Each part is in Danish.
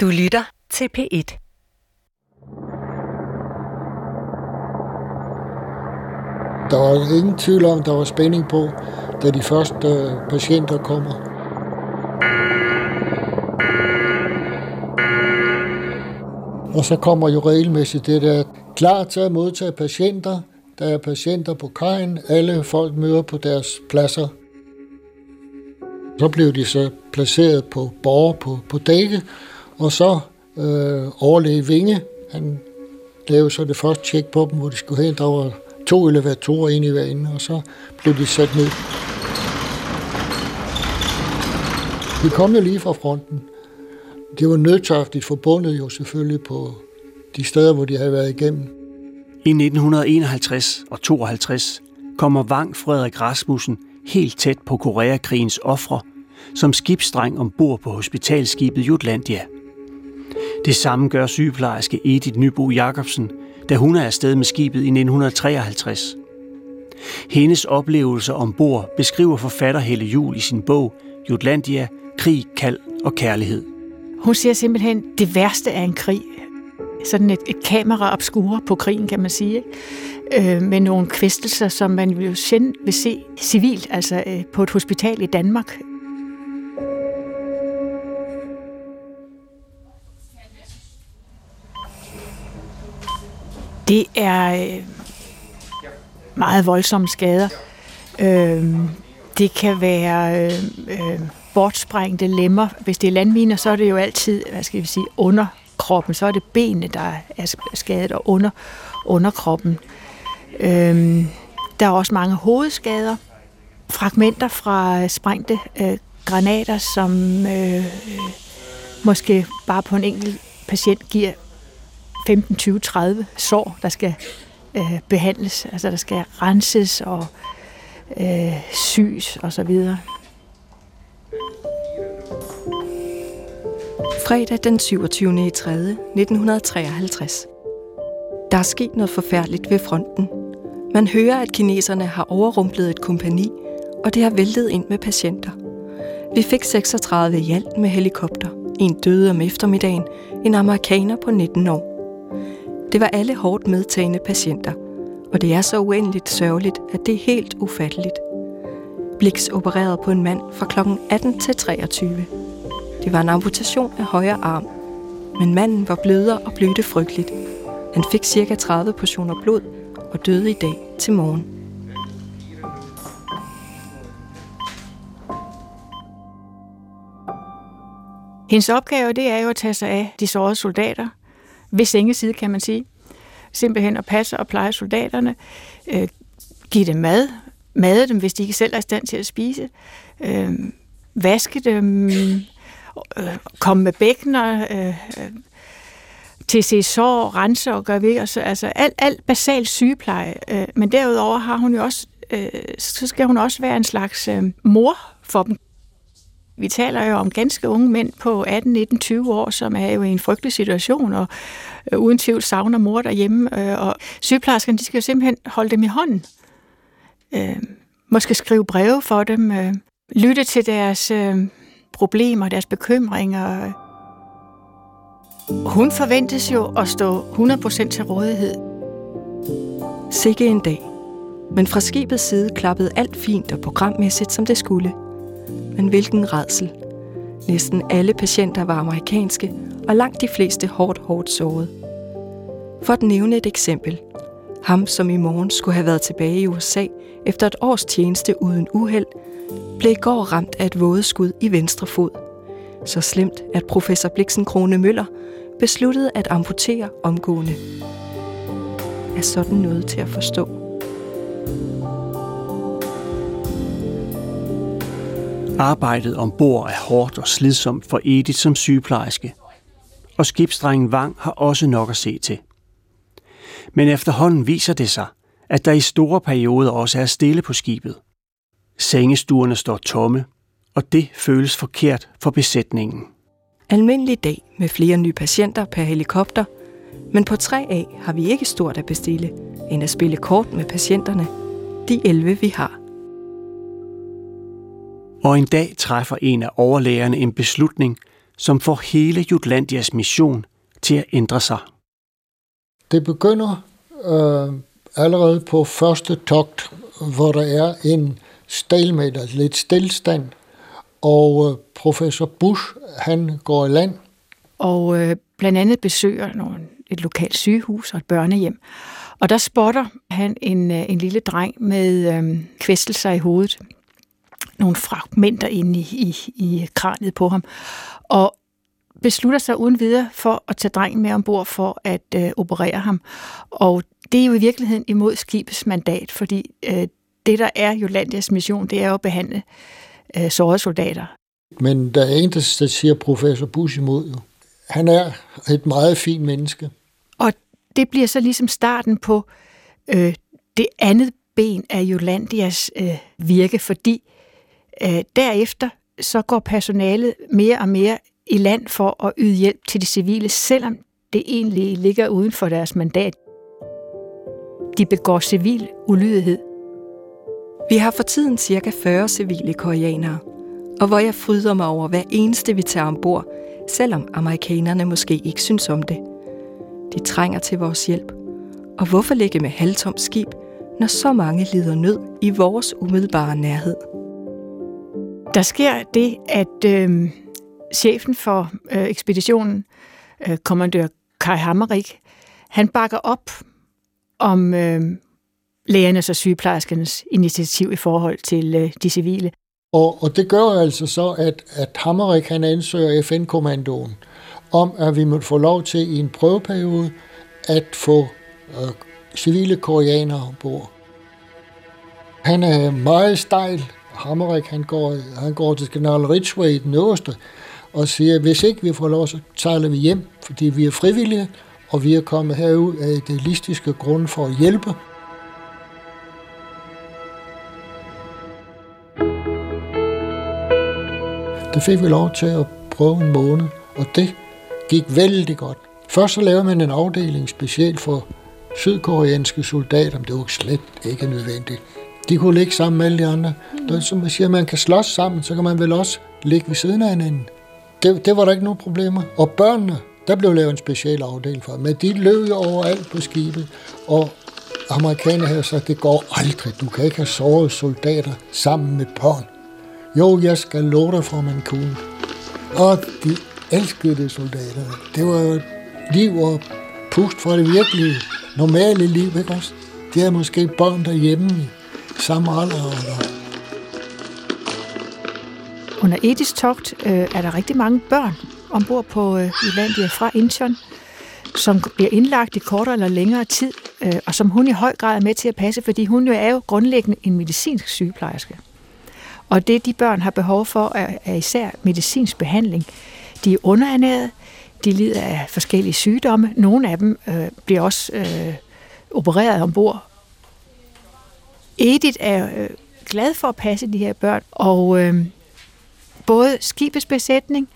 Du lytter til P1. Der var ingen tvivl om, der var spænding på, da de første øh, patienter kommer. Og så kommer jo regelmæssigt det der, klar til at modtage patienter. Der er patienter på kajen. Alle folk møder på deres pladser. Så blev de så placeret på borger på, på dækket, og så øh, overlæge Vinge, han lavede så det første tjek på dem, hvor de skulle hen. Der var to elevatorer ind i hver ende, og så blev de sat ned. Vi kom jo lige fra fronten. Det var nødtørftigt forbundet jo selvfølgelig på de steder, hvor de havde været igennem. I 1951 og 52 kommer Vang Frederik Rasmussen helt tæt på Koreakrigens ofre som skibsdreng ombord på hospitalskibet Jutlandia. Det samme gør sygeplejerske Edith Nybo Jacobsen, da hun er afsted med skibet i 1953. Hendes oplevelser ombord beskriver forfatter Helle Jul i sin bog Jutlandia, krig, kald og kærlighed. Hun siger simpelthen, det værste er en krig. Sådan et, et kamera obscure på krigen, kan man sige. Øh, med nogle kvæstelser, som man jo sjældent vil se civilt, altså øh, på et hospital i Danmark. Det er øh, meget voldsomme skader. Øh, det kan være øh, øh, bortsprængte lemmer. Hvis det er landminer, så er det jo altid, hvad skal vi sige, under kroppen. Så er det benene, der er skadet, og under, underkroppen. Øh, der er også mange hovedskader. Fragmenter fra sprængte øh, granater, som øh, øh måske bare på en enkelt patient giver 15, 20, 30 sår, der skal øh, behandles. Altså der skal renses og øh, sys og så videre. Fredag den 27. i 3. 1953. Der er sket noget forfærdeligt ved fronten. Man hører, at kineserne har overrumplet et kompani, og det har væltet ind med patienter. Vi fik 36 i alt med helikopter. En døde om eftermiddagen, en amerikaner på 19 år. Det var alle hårdt medtagende patienter, og det er så uendeligt sørgeligt, at det er helt ufatteligt. Blix opererede på en mand fra kl. 18 til 23. Det var en amputation af højre arm, men manden var bløder og blødte frygteligt. Han fik ca. 30 portioner blod og døde i dag til morgen. Hendes opgave det er jo at tage sig af de sårede soldater, ved sengeside, kan man sige. Simpelthen at passe og pleje soldaterne, øh, give dem mad, made dem, hvis de ikke selv er i stand til at spise, øh, vaske dem, øh, komme med bækkener, øh, øh til se sår, rense og gøre ved, og så, altså alt, alt basal sygepleje. Øh, men derudover har hun jo også, øh, så skal hun også være en slags øh, mor for dem. Vi taler jo om ganske unge mænd på 18, 19, 20 år, som er jo i en frygtelig situation, og øh, uden tvivl savner mor derhjemme. Øh, og sygeplejerskerne, de skal jo simpelthen holde dem i hånden. Øh, måske skrive breve for dem, øh, lytte til deres øh, problemer, deres bekymringer. Hun forventes jo at stå 100% til rådighed. Sikke en dag. Men fra skibets side klappede alt fint og programmæssigt, som det skulle – men hvilken redsel. Næsten alle patienter var amerikanske, og langt de fleste hårdt, hårdt såret. For at nævne et eksempel. Ham, som i morgen skulle have været tilbage i USA efter et års tjeneste uden uheld, blev i går ramt af et vådeskud i venstre fod. Så slemt, at professor Bliksen Krone Møller besluttede at amputere omgående. Er sådan noget til at forstå? Arbejdet ombord er hårdt og slidsomt for Edith som sygeplejerske. Og skibsdrengen Wang har også nok at se til. Men efterhånden viser det sig, at der i store perioder også er stille på skibet. Sengestuerne står tomme, og det føles forkert for besætningen. Almindelig dag med flere nye patienter per helikopter, men på 3A har vi ikke stort at bestille, end at spille kort med patienterne, de 11 vi har. Og en dag træffer en af overlægerne en beslutning, som får hele Jutlandias mission til at ændre sig. Det begynder øh, allerede på første togt, hvor der er en stalemate, altså lidt stillstand, og øh, professor Bush, han går i land. Og øh, blandt andet besøger nogle, et lokalt sygehus og et børnehjem. Og der spotter han en, øh, en lille dreng med øh, kvæstelser i hovedet. Nogle fragmenter inde i, i, i kraniet på ham. Og beslutter sig uden videre for at tage drengen med ombord for at øh, operere ham. Og det er jo i virkeligheden imod skibets mandat, fordi øh, det, der er Jolandias mission, det er jo at behandle øh, sårede soldater. Men der er en, der siger professor Bush imod jo. Han er et meget fint menneske. Og det bliver så ligesom starten på øh, det andet ben af Jolandias øh, virke, fordi øh, derefter så går personalet mere og mere i land for at yde hjælp til de civile, selvom det egentlig ligger uden for deres mandat. De begår civil ulydighed. Vi har for tiden cirka 40 civile koreanere, og hvor jeg fryder mig over hver eneste, vi tager ombord, selvom amerikanerne måske ikke synes om det. De trænger til vores hjælp. Og hvorfor ligge med halvtomt skib, når så mange lider nød i vores umiddelbare nærhed? Der sker det, at øh, chefen for øh, ekspeditionen, øh, kommandør Kai Hammerik, han bakker op om øh, lægernes og sygeplejerskernes initiativ i forhold til øh, de civile. Og, og det gør altså så, at, at Hammerik han ansøger FN-kommandoen om, at vi må få lov til i en prøveperiode at få øh, civile koreanere ombord. Han er meget stejl. Hammerik han går, han går til general Ridgway, den øverste, og siger, at hvis ikke vi får lov, så sejler vi hjem, fordi vi er frivillige, og vi er kommet herud af idealistiske grunde for at hjælpe. Det fik vi lov til at prøve en måned, og det gik vældig godt. Først så lavede man en afdeling specielt for sydkoreanske soldater, men det var slet ikke nødvendigt. De kunne ligge sammen med alle de andre. Det som man siger, man kan slås sammen, så kan man vel også ligge ved siden af hinanden. Det, det var der ikke nogen problemer. Og børnene, der blev lavet en special afdeling for, men de løb jo overalt på skibet, og amerikanerne havde sagt, det går aldrig, du kan ikke have sårede soldater sammen med børn. Jo, jeg skal love dig for, man kunne. Og de elskede det soldater. Det var jo liv og pust for det virkelige normale liv, ikke også? Det er måske børn derhjemme samme alder. Eller. Under Edis togt øh, er der rigtig mange børn ombord på øh, Jyllandia fra Incheon, som bliver indlagt i kortere eller længere tid, øh, og som hun i høj grad er med til at passe, fordi hun jo er jo grundlæggende en medicinsk sygeplejerske. Og det, de børn har behov for, er, er især medicinsk behandling. De er underernæret, de lider af forskellige sygdomme. Nogle af dem øh, bliver også øh, opereret ombord. Edith er øh, glad for at passe de her børn, og øh, både skibets besætning,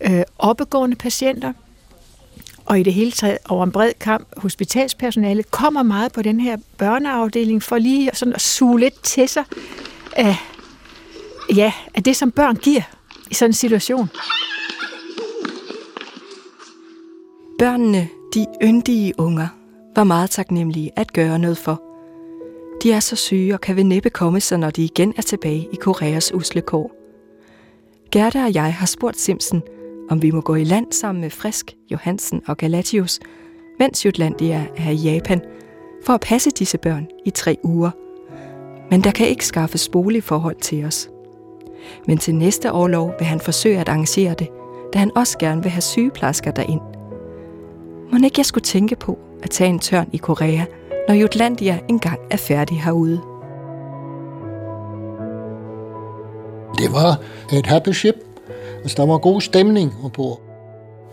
øh, oppegående patienter, og i det hele taget over en bred kamp hospitalspersonale kommer meget på den her børneafdeling for lige sådan at suge lidt til sig af, ja, af det, som børn giver i sådan en situation. Børnene, de yndige unger, var meget taknemmelige at gøre noget for. De er så syge og kan ved næppe komme sig, når de igen er tilbage i Koreas usle kår. Gerda og jeg har spurgt Simpson, om vi må gå i land sammen med Frisk, Johansen og Galatius, mens Jutlandia er i Japan, for at passe disse børn i tre uger. Men der kan ikke skaffes boligforhold til os. Men til næste årlov vil han forsøge at arrangere det, da han også gerne vil have sygeplejersker derind. Må ikke jeg skulle tænke på at tage en tørn i Korea, når Jutlandia engang er færdig herude. Det var et happy ship. Altså, der var god stemning ombord.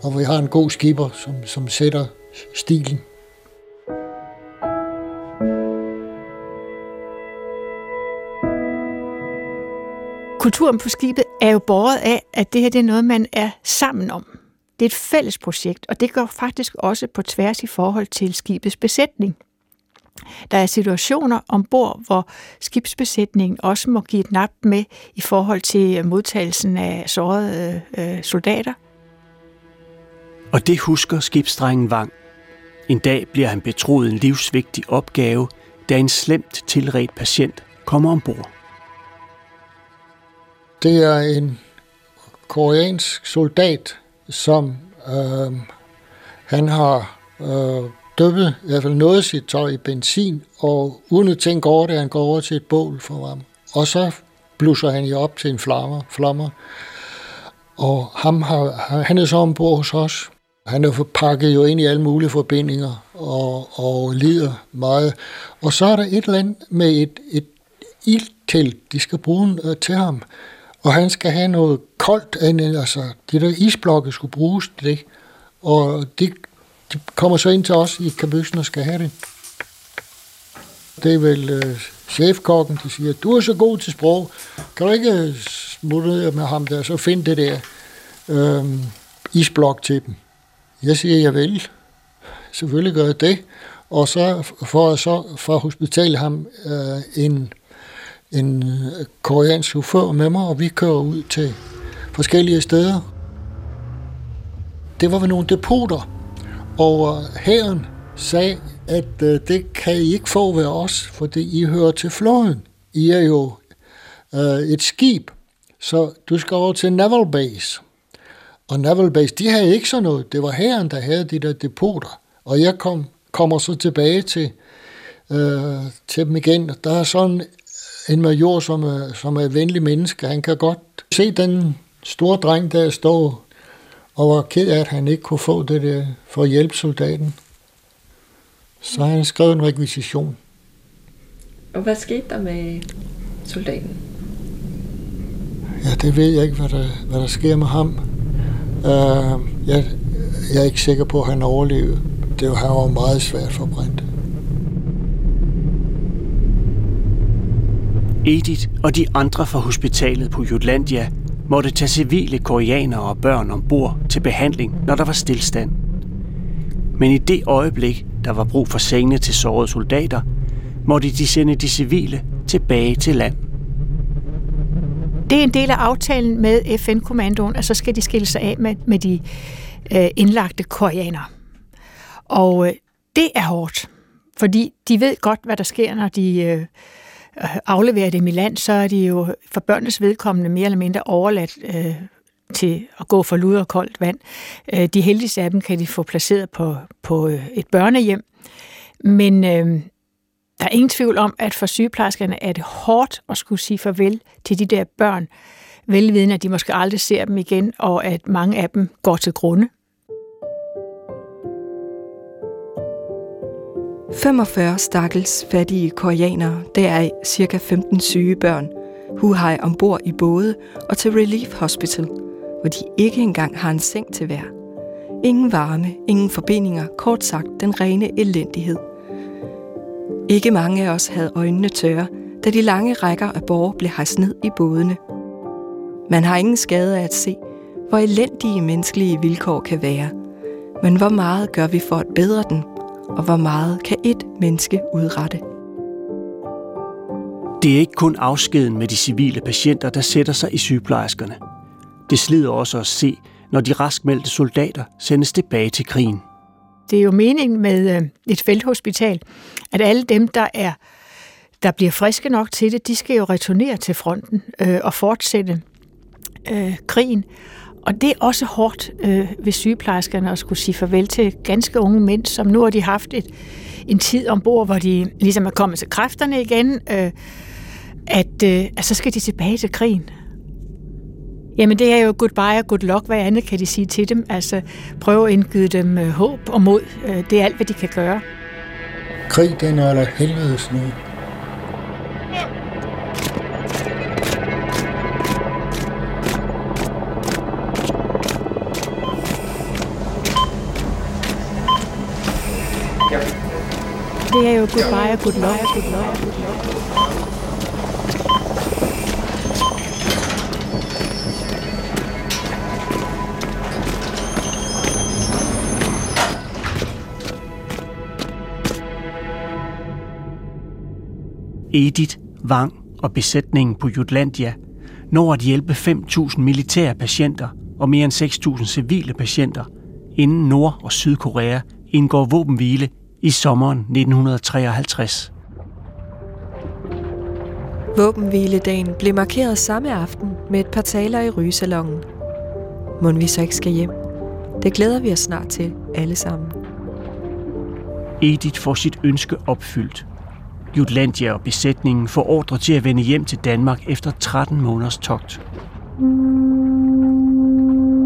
Og vi har en god skipper, som, som sætter stilen. Kulturen på skibet er jo båret af, at det her det er noget, man er sammen om. Det er et fælles projekt, og det går faktisk også på tværs i forhold til skibets besætning. Der er situationer ombord, hvor skibsbesætningen også må give et nap med i forhold til modtagelsen af sårede øh, soldater. Og det husker skibsdrengen Vang. En dag bliver han betroet en livsvigtig opgave, da en slemt tilret patient kommer ombord. Det er en koreansk soldat, som øh, han har øh, dyppet i hvert fald noget af sit tøj i benzin, og uden at tænke over det, han går over til et bål for ham. Og så blusser han jo op til en flammer. flammer. Og ham har, han er så ombord hos os. Han er pakket jo ind i alle mulige forbindinger og, og lider meget. Og så er der et eller andet med et, et ildtelt, de skal bruge øh, til ham. Og han skal have noget koldt, altså de der isblokke skulle bruges til det. Og det, de kommer så ind til os i kabysen og skal have det. Det er vel øh, chefkokken, der siger, du er så god til sprog, kan du ikke øh, smutte med ham der, så find det der øh, isblok til dem. Jeg siger, jeg vil. Selvfølgelig gør jeg det. Og så får jeg så fra hospitalet ham øh, en, en øh, koreansk chauffør med mig, og vi kører ud til forskellige steder. Det var ved nogle depoter, og herren sagde, at øh, det kan I ikke få ved os, fordi I hører til flåden. I er jo øh, et skib, så du skal over til Naval Base. Og Naval Base, de havde ikke sådan noget. Det var herren, der havde de der depoter. Og jeg kom, kommer så tilbage til, øh, til dem igen. Der er sådan en major, som er, som er et venlig menneske. Han kan godt se den store dreng, der står og var ked af, at han ikke kunne få det der for at hjælpe soldaten. Så han skrev en rekvisition. Og hvad skete der med soldaten? Ja, det ved jeg ikke, hvad der, hvad der sker med ham. Uh, jeg, jeg er ikke sikker på, at han overlevede. Det var, han var meget svært forbrændt. Edith og de andre fra hospitalet på Jutlandia måtte tage civile koreanere og børn ombord til behandling, når der var stillstand. Men i det øjeblik, der var brug for sengene til sårede soldater, måtte de sende de civile tilbage til land. Det er en del af aftalen med FN-kommandoen, at så skal de skille sig af med, med de øh, indlagte koreanere. Og øh, det er hårdt, fordi de ved godt, hvad der sker, når de øh, Øh, afleverer dem i land, så er de jo for børnenes vedkommende mere eller mindre overladt øh, til at gå for lud og koldt vand. Øh, de heldigste af dem kan de få placeret på, på øh, et børnehjem. Men øh, der er ingen tvivl om, at for sygeplejerskerne er det hårdt at skulle sige farvel til de der børn, velvidende at de måske aldrig ser dem igen, og at mange af dem går til grunde. 45 stakkels fattige koreanere, deraf cirka 15 syge børn, huhej ombord i både og til Relief Hospital, hvor de ikke engang har en seng til hver. Ingen varme, ingen forbindinger, kort sagt den rene elendighed. Ikke mange af os havde øjnene tørre, da de lange rækker af borgere blev hejst ned i bådene. Man har ingen skade af at se, hvor elendige menneskelige vilkår kan være. Men hvor meget gør vi for at bedre den – og hvor meget kan et menneske udrette? Det er ikke kun afskeden med de civile patienter, der sætter sig i sygeplejerskerne. Det slider også at se, når de raskmeldte soldater sendes tilbage til krigen. Det er jo meningen med øh, et felthospital, at alle dem, der er der bliver friske nok til det, de skal jo returnere til fronten øh, og fortsætte øh, krigen. Og det er også hårdt øh, ved sygeplejerskerne at skulle sige farvel til ganske unge mænd, som nu har de haft et, en tid ombord, hvor de ligesom er kommet til kræfterne igen, øh, at, øh, at så skal de tilbage til krigen. Jamen det er jo goodbye og good luck, hvad andet kan de sige til dem? Altså prøv at indgyde dem øh, håb og mod. Øh, det er alt, hvad de kan gøre. Krig, den er der helvedes noget. Det er jo goodbye og good luck. Good luck. Edith, Vang og besætningen på Jutlandia når at hjælpe 5.000 militære patienter og mere end 6.000 civile patienter inden Nord- og Sydkorea indgår våbenhvile i sommeren 1953. Våbenhviledagen blev markeret samme aften med et par taler i rygesalongen. Må vi så ikke skal hjem? Det glæder vi os snart til, alle sammen. Edith får sit ønske opfyldt. Jutlandia og besætningen får ordre til at vende hjem til Danmark efter 13 måneders togt.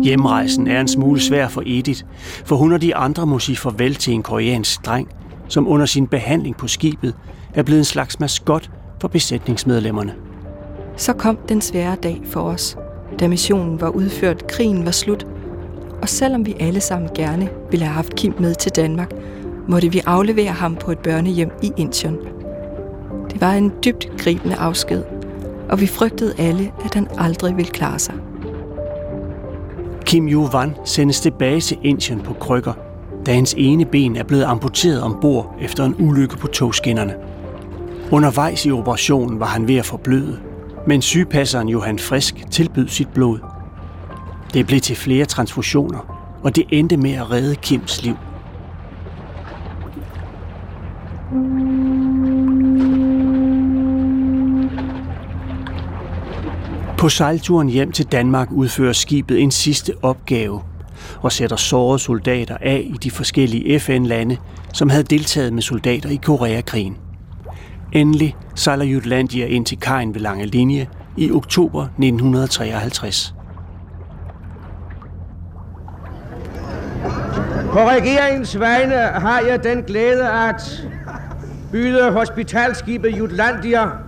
Hjemrejsen er en smule svær for Edith, for hun og de andre må sige farvel til en koreansk dreng, som under sin behandling på skibet er blevet en slags maskot for besætningsmedlemmerne. Så kom den svære dag for os, da missionen var udført, krigen var slut, og selvom vi alle sammen gerne ville have haft Kim med til Danmark, måtte vi aflevere ham på et børnehjem i Indien. Det var en dybt gribende afsked, og vi frygtede alle, at han aldrig ville klare sig. Kim Yu-wan sendes tilbage til Indien på krykker, da hans ene ben er blevet amputeret ombord efter en ulykke på togskinnerne. Undervejs i operationen var han ved at forbløde, men sygepasseren Johan Frisk tilbød sit blod. Det blev til flere transfusioner, og det endte med at redde Kims liv. På sejlturen hjem til Danmark udfører skibet en sidste opgave og sætter sårede soldater af i de forskellige FN-lande, som havde deltaget med soldater i Koreakrigen. Endelig sejler Jutlandia ind til kajen ved Lange Linje i oktober 1953. På regeringens vegne har jeg den glæde at byde hospitalskibet Jutlandia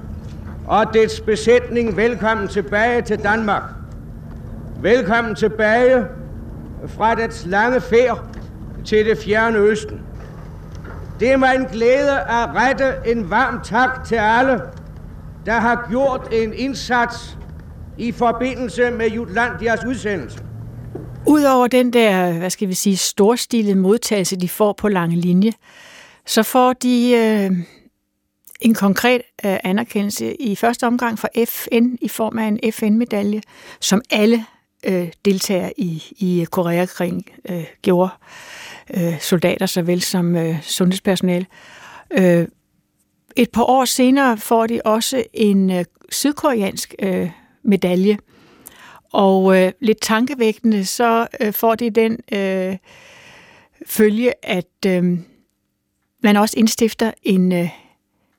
og dets besætning velkommen tilbage til Danmark. Velkommen tilbage fra dets lange færd til det fjerne østen. Det er mig en glæde at rette en varm tak til alle, der har gjort en indsats i forbindelse med Jutlandias udsendelse. Udover den der, hvad skal vi sige, storstilede modtagelse, de får på lange linje, så får de øh, en konkret øh, anerkendelse i første omgang fra FN i form af en FN-medalje, som alle øh, deltagere i, i Koreakrigen øh, gjorde. Øh, soldater såvel som øh, sundhedspersonale. Øh, et par år senere får de også en øh, sydkoreansk øh, medalje, og øh, lidt tankevækkende, så øh, får de den øh, følge, at øh, man også indstifter en, øh,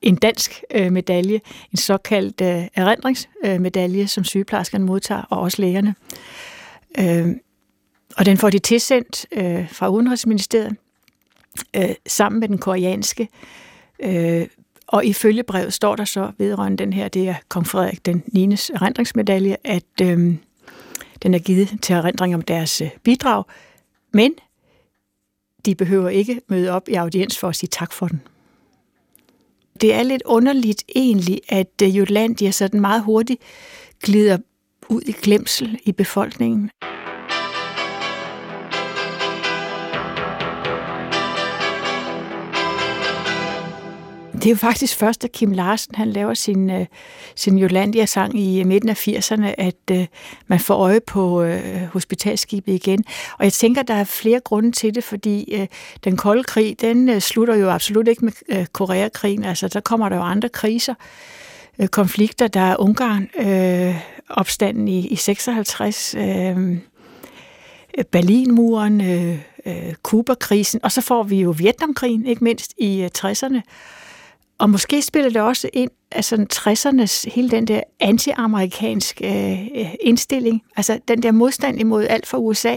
en dansk øh, medalje, en såkaldt øh, erindringsmedalje, øh, som sygeplejerskerne modtager, og også lægerne. Øh, og den får de tilsendt øh, fra Udenrigsministeriet øh, sammen med den koreanske. Øh, og i følgebrevet står der så vedrørende den her, det er kong Frederik den 9. erindringsmedalje, at øh, den er givet til erindring om deres øh, bidrag, men de behøver ikke møde op i audiens for at sige tak for den. Det er lidt underligt egentlig, at øh, Jutlandia sådan meget hurtigt glider ud i glemsel i befolkningen. Det er jo faktisk først, da Kim Larsen han laver sin, øh, sin Jolandia-sang i øh, midten af 80'erne, at øh, man får øje på uh, hospitalskibet igen. Og jeg tænker, der er flere grunde til det, fordi den kolde krig, den slutter jo absolut ikke med Koreakrigen. Altså, der kommer der jo andre kriser, konflikter. Der er Ungarn, øh, opstanden i, i 56, øh, Berlinmuren, øh, Kuba-krisen, og så får vi jo Vietnamkrigen, ikke mindst i uh, 60'erne. Og måske spiller det også ind af sådan 60'ernes, hele den der anti-amerikansk øh, indstilling, altså den der modstand imod alt fra USA,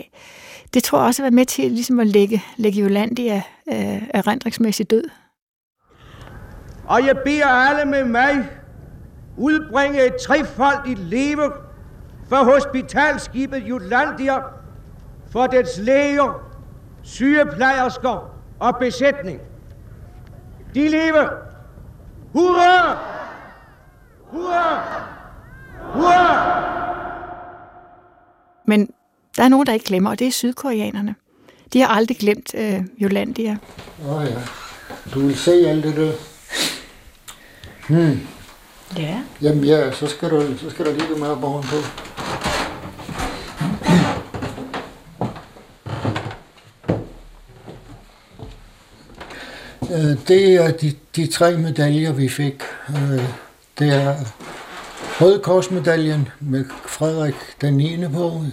det tror jeg også har været med til ligesom at lægge, lægge Jolandia øh, erindringsmæssigt død. Og jeg beder alle med mig udbringe et trefoldigt leve for hospitalskibet Jutlandia, for dets læger, sygeplejersker og besætning. De lever Hurra! Hurra! Hurra! Men der er nogen, der ikke glemmer, og det er sydkoreanerne. De har aldrig glemt øh, Jolandia. Åh oh, ja. Du vil se alt det der. Hmm. Ja. Jamen ja, så skal du, så skal du lige med på på. Øh, det er de, de tre medaljer, vi fik. Øh, det er Røde Korsmedaljen med Frederik den 9. på.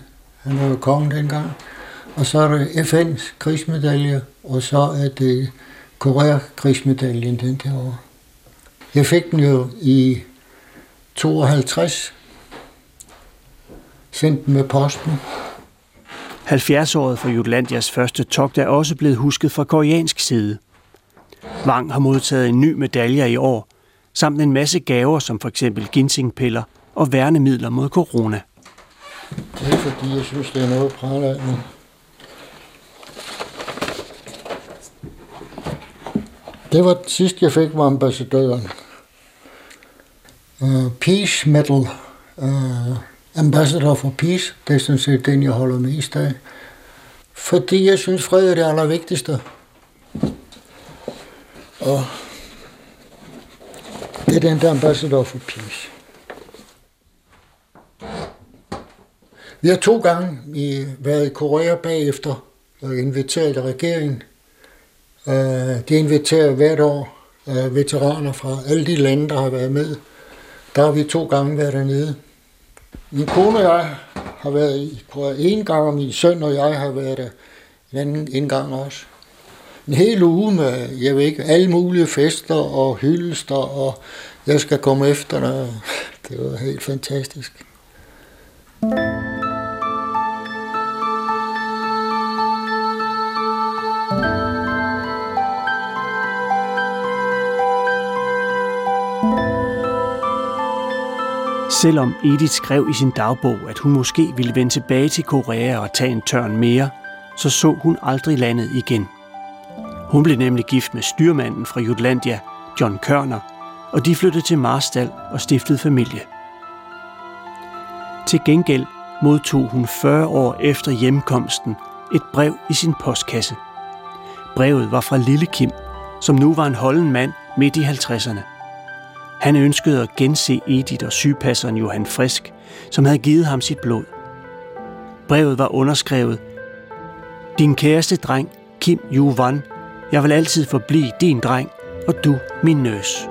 Han var jo konge dengang. Og så er det FN's krigsmedalje, og så er det Korea-krigsmedaljen den derovre. Jeg fik den jo i 52, sendt den med posten. 70-året for Jutlandias første togt er også blevet husket fra koreansk side. Wang har modtaget en ny medalje i år, samt en masse gaver, som for eksempel ginsengpiller og værnemidler mod corona. Det er fordi, jeg synes, det er noget prale af nu. Det var det sidste, jeg fik, var ambassadøren. Uh, peace Medal. Uh, Ambassador for Peace. Det er sådan set den, jeg holder mest af. Fordi jeg synes, fred er det allervigtigste. Og det er den der Ambassador for Peace. Vi har to gange i, været i Korea bagefter og inviteret af regeringen. Øh, de inviterer hvert år øh, veteraner fra alle de lande, der har været med. Der har vi to gange været dernede. Min kone og jeg har været i Korea en gang, og min søn og jeg har været der en anden en gang også. En hel uge med, jeg ved ikke, alle mulige fester og hyldester, og jeg skal komme efter dig. Det var helt fantastisk. Selvom Edith skrev i sin dagbog, at hun måske ville vende tilbage til Korea og tage en tørn mere, så så hun aldrig landet igen. Hun blev nemlig gift med styrmanden fra Jutlandia, John Kørner, og de flyttede til Marstal og stiftede familie. Til gengæld modtog hun 40 år efter hjemkomsten et brev i sin postkasse. Brevet var fra Lille Kim, som nu var en holden mand midt i 50'erne. Han ønskede at gense Edith og sygepasseren Johan Frisk, som havde givet ham sit blod. Brevet var underskrevet Din kæreste dreng, Kim Juvan, jeg vil altid forblive din dreng, og du min nøs.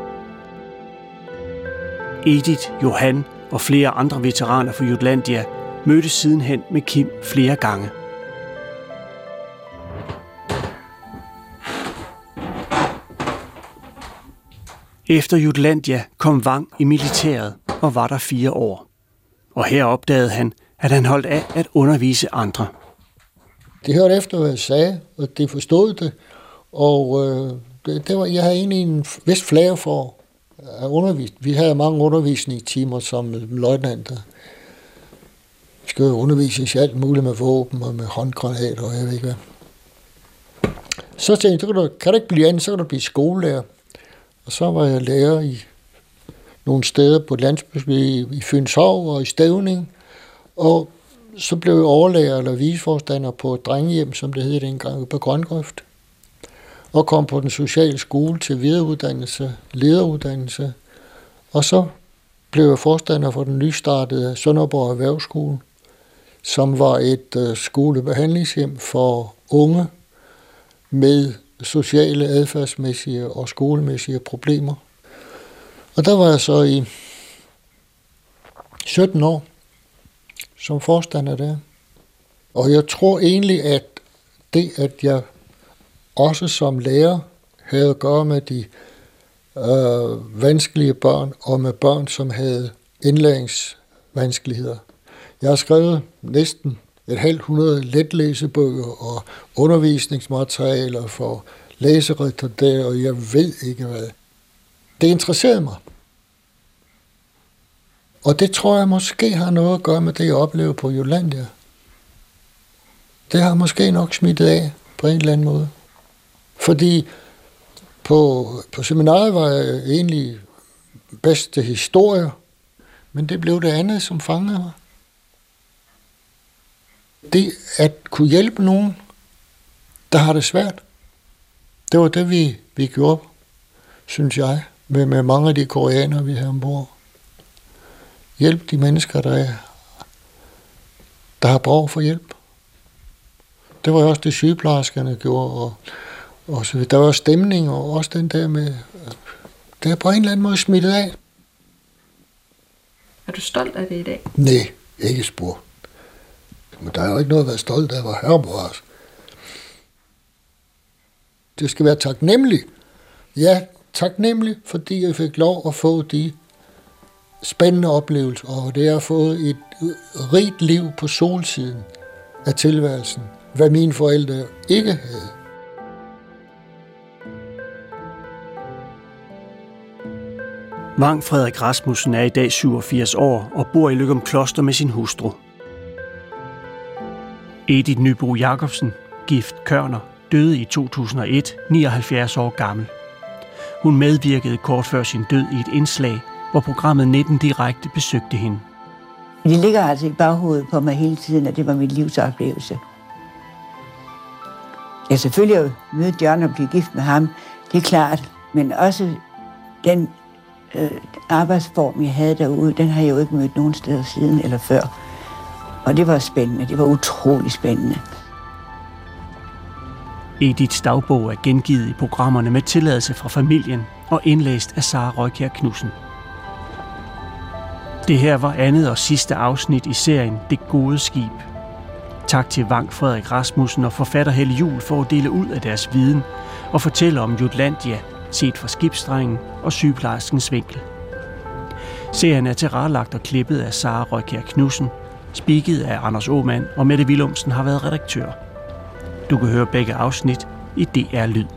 Edith, Johan og flere andre veteraner fra Jutlandia mødtes sidenhen med Kim flere gange. Efter Jutlandia kom Wang i militæret og var der fire år. Og her opdagede han, at han holdt af at undervise andre. De hørte efter, hvad jeg sagde, og de forstod det. Og øh, det, det var, jeg havde egentlig en vist flere for øh, at undervise. Vi havde mange undervisningstimer som løjtnanter. Vi skulle undervise i alt muligt med våben og med håndgranater og jeg ved ikke hvad. Så tænkte jeg, kan du, kan du ikke blive andet, så kan du blive skolelærer. Og så var jeg lærer i nogle steder på landsby i, i Fynshov og i Stævning. Og så blev jeg overlærer eller viseforstander på et drengehjem, som det hed dengang, på Grøngrøft. Og kom på den sociale skole til videreuddannelse, lederuddannelse. Og så blev jeg forstander for den nystartede Sønderborg Erhvervsskole, som var et øh, skolebehandlingshjem for unge med sociale, adfærdsmæssige og skolemæssige problemer. Og der var jeg så i 17 år som forstander der. Og jeg tror egentlig, at det, at jeg også som lærer havde at gøre med de øh, vanskelige børn, og med børn, som havde indlæringsvanskeligheder. Jeg har skrevet næsten et halvt hundrede letlæsebøger og undervisningsmaterialer for læseretarder, og jeg ved ikke hvad. Det interesserede mig. Og det tror jeg måske har noget at gøre med det, jeg oplevede på Jolandia. Det har måske nok smittet af på en eller anden måde. Fordi på, på seminaret var jeg egentlig bedst til men det blev det andet, som fangede mig. Det at kunne hjælpe nogen, der har det svært, det var det, vi, vi gjorde, synes jeg, med, med mange af de koreanere, vi havde ombord. Hjælp de mennesker, der, er, der har brug for hjælp. Det var også det, sygeplejerskerne gjorde, og, og så der var stemning, og også den der med, det er på en eller anden måde smittet af. Er du stolt af det i dag? Nej, ikke spor. Men der er jo ikke noget at være stolt af, hvor herre Det skal være taknemmelig. Ja, taknemmelig, fordi jeg fik lov at få de spændende oplevelser, og det har fået et rigt liv på solsiden af tilværelsen, hvad mine forældre ikke havde. Vang Frederik Rasmussen er i dag 87 år og bor i Lykum Kloster med sin hustru. Edith Nybo Jacobsen, gift Kørner, døde i 2001, 79 år gammel. Hun medvirkede kort før sin død i et indslag, hvor programmet 19 direkte besøgte hende. Det ligger altså i baghovedet på mig hele tiden, at det var mit livs oplevelse. Jeg selvfølgelig at møde John og blive gift med ham, det er klart, men også den øh, arbejdsform, jeg havde derude, den har jeg jo ikke mødt nogen steder siden eller før. Og det var spændende. Det var utrolig spændende. Ediths dagbog er gengivet i programmerne med tilladelse fra familien og indlæst af Sara Røykjær Knudsen. Det her var andet og sidste afsnit i serien Det gode skib. Tak til Vang Frederik Rasmussen og forfatter Helle Jul for at dele ud af deres viden og fortælle om Jutlandia, set fra skibsdrengen og sygeplejerskens vinkel. Serien er tilrettelagt og klippet af Sara Røykjær Knudsen, spiket af Anders Åmand og Mette Willumsen har været redaktør. Du kan høre begge afsnit i DR Lyd.